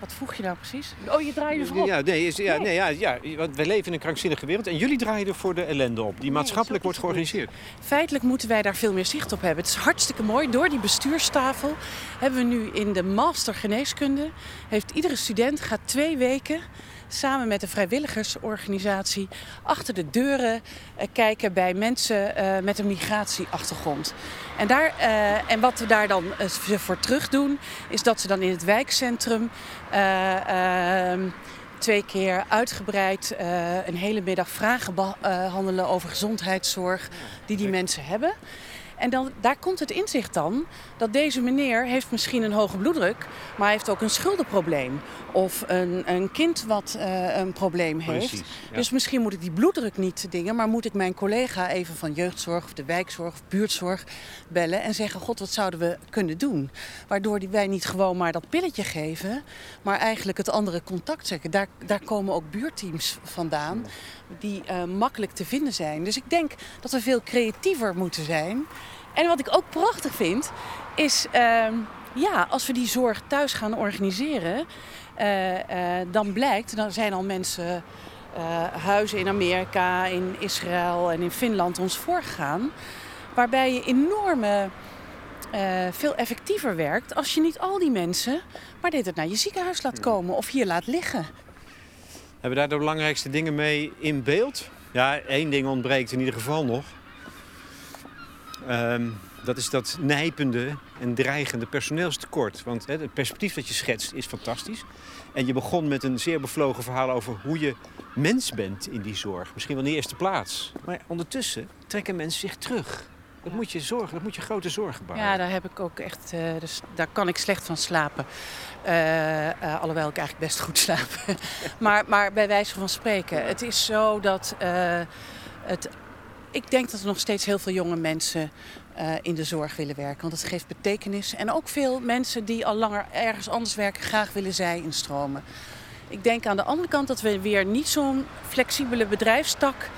wat vroeg je nou precies? Oh, je draait je voorop. Ja, nee, is, ja, Nee. nee, ja, ja, want wij leven in een krankzinnige wereld. En jullie draaien er voor de ellende op, die maatschappelijk wordt georganiseerd. Feitelijk moeten wij daar veel meer zicht op hebben. Het is hartstikke mooi. Door die bestuurstafel hebben we nu in de master geneeskunde... heeft iedere student gaat twee weken samen met een vrijwilligersorganisatie... achter de deuren eh, kijken bij mensen eh, met een migratieachtergrond. En, daar, eh, en wat we daar dan ze voor terug doen... is dat ze dan in het wijkcentrum... eh, ehm, twee keer uitgebreid een hele middag vragen behandelen over gezondheidszorg die die mensen hebben. En dan, daar komt het inzicht dan dat deze meneer heeft misschien een hoge bloeddruk, maar hij heeft ook een schuldenprobleem. Of een, een kind wat uh, een probleem heeft. Precies, ja. Dus misschien moet ik die bloeddruk niet dingen, maar moet ik mijn collega even van jeugdzorg of de wijkzorg of buurtzorg bellen en zeggen: God, wat zouden we kunnen doen? Waardoor die, wij niet gewoon maar dat pilletje geven, maar eigenlijk het andere contact zeggen. Daar, daar komen ook buurteams vandaan die uh, makkelijk te vinden zijn. Dus ik denk dat we veel creatiever moeten zijn. En wat ik ook prachtig vind, is uh, ja, als we die zorg thuis gaan organiseren, uh, dan blijkt, dan zijn al mensen, huizen in Amerika, in Israël en in Finland ons voorgegaan, waarbij je enorme veel effectiever werkt als je niet al die mensen maar dit het naar je ziekenhuis laat komen of hier laat liggen. Hebben we daar de belangrijkste dingen mee in beeld? Ja, één ding ontbreekt in ieder geval nog. Um, dat is dat nijpende en dreigende personeelstekort. Want het perspectief dat je schetst is fantastisch. En je begon met een zeer bevlogen verhaal over hoe je mens bent in die zorg. Misschien wel in de eerste plaats. Maar ondertussen trekken mensen zich terug. Dat moet je zorgen, dat moet je grote zorgen baren. Ja, daar heb ik ook echt, uh, dus daar kan ik slecht van slapen. Uh, alhoewel ik eigenlijk best goed slaap. maar, maar bij wijze van spreken, het is zo dat het. Ik denk dat er nog steeds heel veel jonge mensen in de zorg willen werken. Want het geeft betekenis. En ook veel mensen die al langer ergens anders werken, graag willen zij instromen. Ik denk aan de andere kant dat we weer niet zo'n flexibele bedrijfstak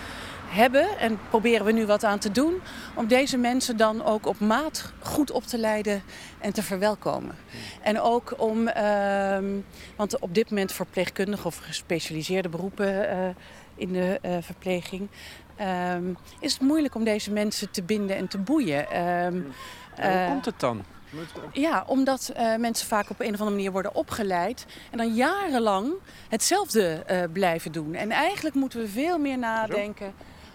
hebben en proberen we nu wat aan te doen om deze mensen dan ook op maat goed op te leiden en te verwelkomen. En ook om, uh, want op dit moment verpleegkundige of gespecialiseerde beroepen uh, in de uh, verpleging, uh, is het moeilijk om deze mensen te binden en te boeien. Hoe komt het dan? Ja, omdat uh, mensen vaak op een of andere manier worden opgeleid en dan jarenlang hetzelfde uh, blijven doen. En eigenlijk moeten we veel meer nadenken.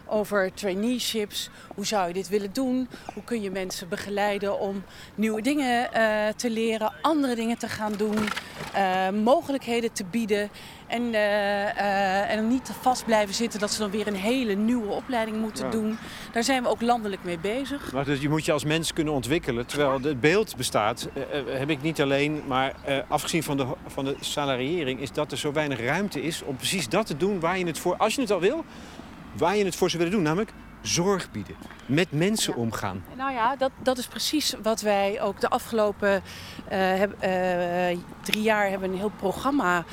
Over traineeships. Hoe zou je dit willen doen? Hoe kun je mensen begeleiden om nieuwe dingen uh, te leren, andere dingen te gaan doen, mogelijkheden te bieden. En, uh, en niet vast blijven zitten dat ze dan weer een hele nieuwe opleiding moeten ja. doen. Daar zijn we ook landelijk mee bezig. Maar dus je moet je als mens kunnen ontwikkelen. Terwijl het beeld bestaat, heb ik niet alleen, maar afgezien van de, van de salariering, is dat er zo weinig ruimte is om precies dat te doen waar je het voor, als je het al wil, waar je het voor zou willen doen. Namelijk zorg bieden, met mensen ja. omgaan. Nou ja, dat, dat is precies wat wij ook de afgelopen uh, heb, uh, drie jaar hebben een heel programma,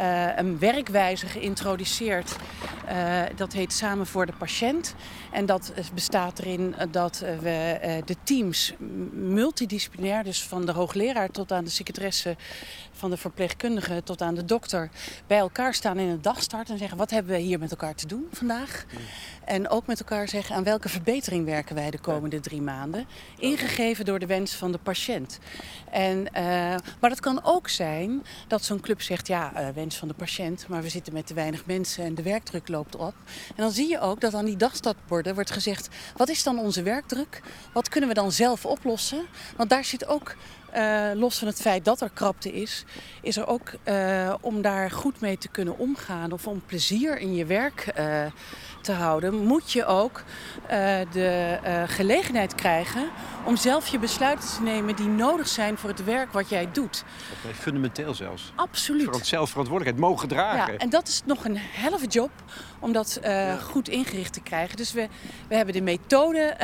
uh, een werkwijze geïntroduceerd. dat heet Samen voor de Patiënt. En dat bestaat erin dat we de teams multidisciplinair, dus van de hoogleraar tot aan de secretaresse, van de verpleegkundige tot aan de dokter, bij elkaar staan in een dagstart en zeggen wat hebben we hier met elkaar te doen vandaag. En ook met elkaar zeggen aan welke verbetering werken wij de komende drie maanden. Ingegeven door de wens van de patiënt. En, uh, maar dat kan ook zijn dat zo'n club zegt, ja, uh, wens van de patiënt, maar we zitten met te weinig mensen en de werkdruk loopt op. En dan zie je ook dat aan die dagstartborden wordt gezegd, wat is dan onze werkdruk? Wat kunnen we dan zelf oplossen? Want daar zit ook uh, los van het feit dat er krapte is, is er ook uh, om daar goed mee te kunnen omgaan of om plezier in je werk uh, te houden, moet je ook de gelegenheid krijgen om zelf je besluiten te nemen die nodig zijn voor het werk wat jij doet. Fundamenteel zelfs. Absoluut. Voor zelf verantwoordelijkheid mogen dragen. Ja, en dat is nog een helft job om dat uh, ja. goed ingericht te krijgen. Dus we, we hebben de methode.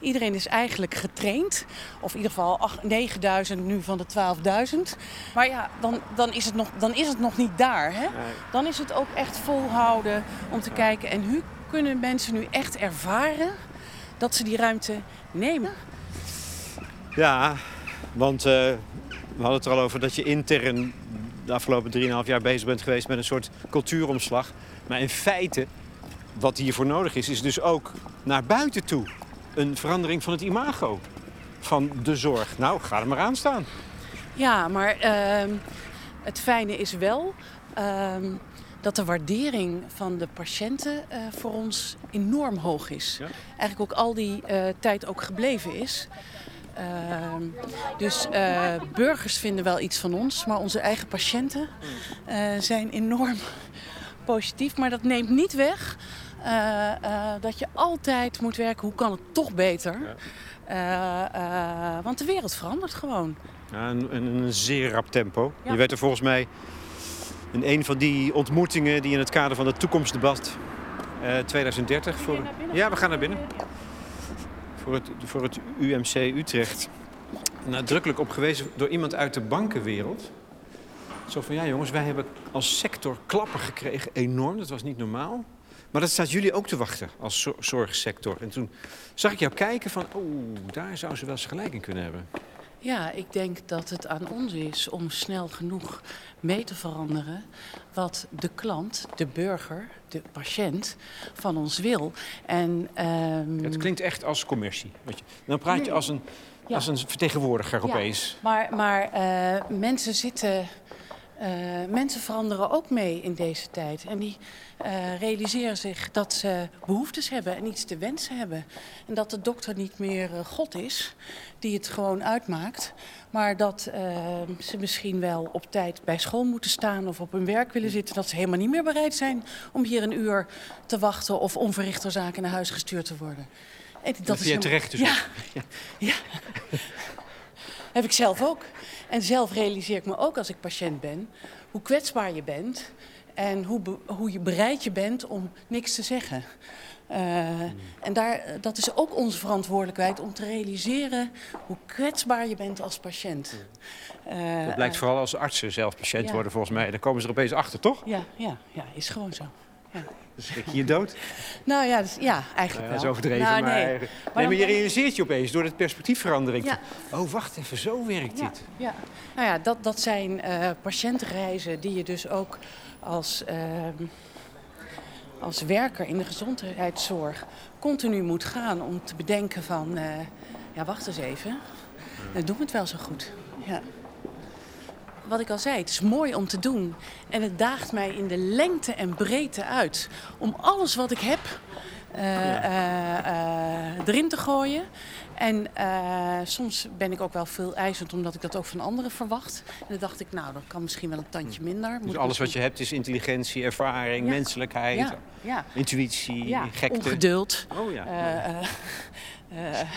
Iedereen is eigenlijk getraind. Of in ieder geval 8, 9000 nu van de 12.000. Maar ja, dan, dan, is het nog, dan is het nog niet daar. Hè? Nee. Dan is het ook echt volhouden om te kijken. En hoe kunnen mensen nu echt ervaren dat ze die ruimte nemen? Ja, want we hadden het er al over dat je intern de afgelopen 3,5 jaar bezig bent geweest met een soort cultuuromslag. Maar in feite, wat hiervoor nodig is, is dus ook naar buiten toe een verandering van het imago van de zorg. Nou, ga er maar aan staan. Ja, maar uh, het fijne is wel uh, dat de waardering van de patiënten uh, voor ons enorm hoog is. Ja? Eigenlijk ook al die uh, tijd ook gebleven is. Uh, dus uh, burgers vinden wel iets van ons, maar onze eigen patiënten uh, zijn enorm positief. Maar dat neemt niet weg eh, eh, dat je altijd moet werken, hoe kan het toch beter? Ja. Eh, eh, want de wereld verandert gewoon. Ja, een, zeer rap tempo. Ja. Je werd er volgens mij in een van die ontmoetingen die in het kader van het toekomstdebat eh 2030 voor, ja, we gaan naar binnen. voor het, voor het UMC Utrecht nadrukkelijk op gewezen door iemand uit de bankenwereld. Zo van ja jongens, wij hebben als sector klappen gekregen, enorm, dat was niet normaal. Maar dat staat jullie ook te wachten als zo- zorgsector. En toen zag ik jou kijken van, oeh, daar zou ze wel eens gelijk in kunnen hebben. Ja, ik denk dat het aan ons is om snel genoeg mee te veranderen wat de klant, de burger, de patiënt van ons wil. En, ehm, Het klinkt echt als commercie. Weet je. Dan praat je als een, Ja. als een vertegenwoordiger Ja. opeens. Maar, maar eh, mensen zitten. eh, mensen veranderen ook mee in deze tijd. En die eh, realiseren zich dat ze behoeftes hebben en iets te wensen hebben. En dat de dokter niet meer eh, God is, die het gewoon uitmaakt. Maar dat eh, ze misschien wel op tijd bij school moeten staan of op hun werk willen zitten. Dat ze helemaal niet meer bereid zijn om hier een uur te wachten of onverrichterzaken naar huis gestuurd te worden. En Dat vind jij helemaal- terecht dus Ja, ook. ja. Heb ik zelf ook. En zelf realiseer ik me ook als ik patiënt ben hoe kwetsbaar je bent en hoe, be- hoe je bereid je bent om niks te zeggen. Eh, En daar, dat is ook onze verantwoordelijkheid om te realiseren hoe kwetsbaar je bent als patiënt. Eh, Dat blijkt eh, vooral als artsen zelf patiënt ja. worden volgens mij. Dan komen ze er opeens achter, toch? ja, ja, ja, is gewoon zo. Ja. Dan schrik je je dood. Nou ja, dus, ja eigenlijk wel. dat is overdreven. Nou, maar, nee. nee, dan maar je realiseert je opeens door de perspectiefverandering. Ja. Oh, wacht even, zo werkt Ja, dit. ja. Nou ja, dat, dat zijn eh, patiëntreizen die je dus ook als, ehm, als werker in de gezondheidszorg continu moet gaan om te bedenken van, eh, ja wacht eens even, dan doen we het wel zo goed. Ja. Wat ik al zei, het is mooi om te doen en het daagt mij in de lengte en breedte uit om alles wat ik heb eh, eh, erin te gooien. En eh, soms ben ik ook wel veel eisend, omdat ik dat ook van anderen verwacht. En dan dacht ik, nou, dat kan misschien wel een tandje minder. Moet Dus alles wat je hebt is intelligentie, ervaring, Ja. menselijkheid, Ja, ja, intuïtie, ja. gekte. ongeduld. Oh ja, Eh, eh,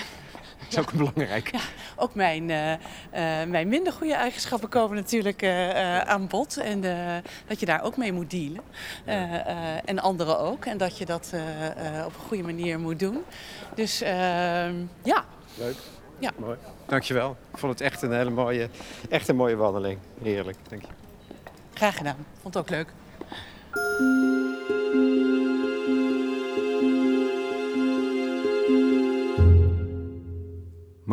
is ook belangrijk. ook mijn, eh, eh, mijn minder goede eigenschappen komen natuurlijk eh, eh, aan bod. En dat je daar ook mee moet dealen. Eh, eh, en anderen ook. En dat je dat eh, eh, op een goede manier moet doen. Dus ehm, ja. Leuk. Ja. Mooi. Dankjewel. Ik vond het echt een hele mooie, echt een mooie wandeling. Heerlijk, dank je. Graag gedaan. Vond het ook leuk.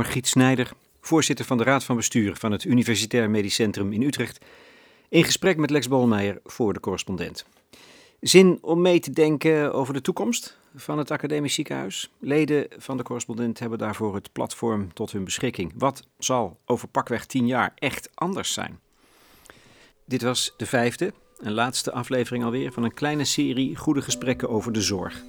Margriet Snijder, voorzitter van de Raad van Bestuur van het Universitair Medisch Centrum in Utrecht, in gesprek met Lex Bolmeijer voor de correspondent. Zin om mee te denken over de toekomst van het academisch ziekenhuis? Leden van de correspondent hebben daarvoor het platform tot hun beschikking. Wat zal over pakweg tien jaar echt anders zijn? Dit was de vijfde en laatste aflevering alweer van een kleine serie goede gesprekken over de zorg.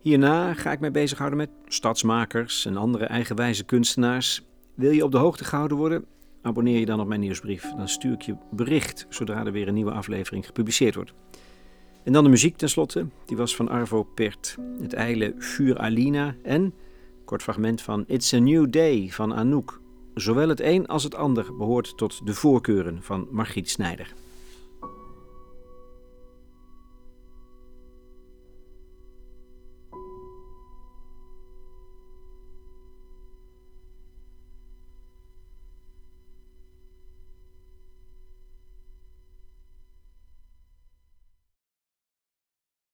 Hierna ga ik mij bezighouden met stadsmakers en andere eigenwijze kunstenaars. Wil je op de hoogte gehouden worden? Abonneer je dan op mijn nieuwsbrief. Dan stuur ik je bericht zodra er weer een nieuwe aflevering gepubliceerd wordt. En dan de muziek tenslotte. Die was van Arvo Pert. Het ijle Vuur Alina en kort fragment van It's a New Day van Anouk. Zowel het een als het ander behoort tot de voorkeuren van Margriet Snijder.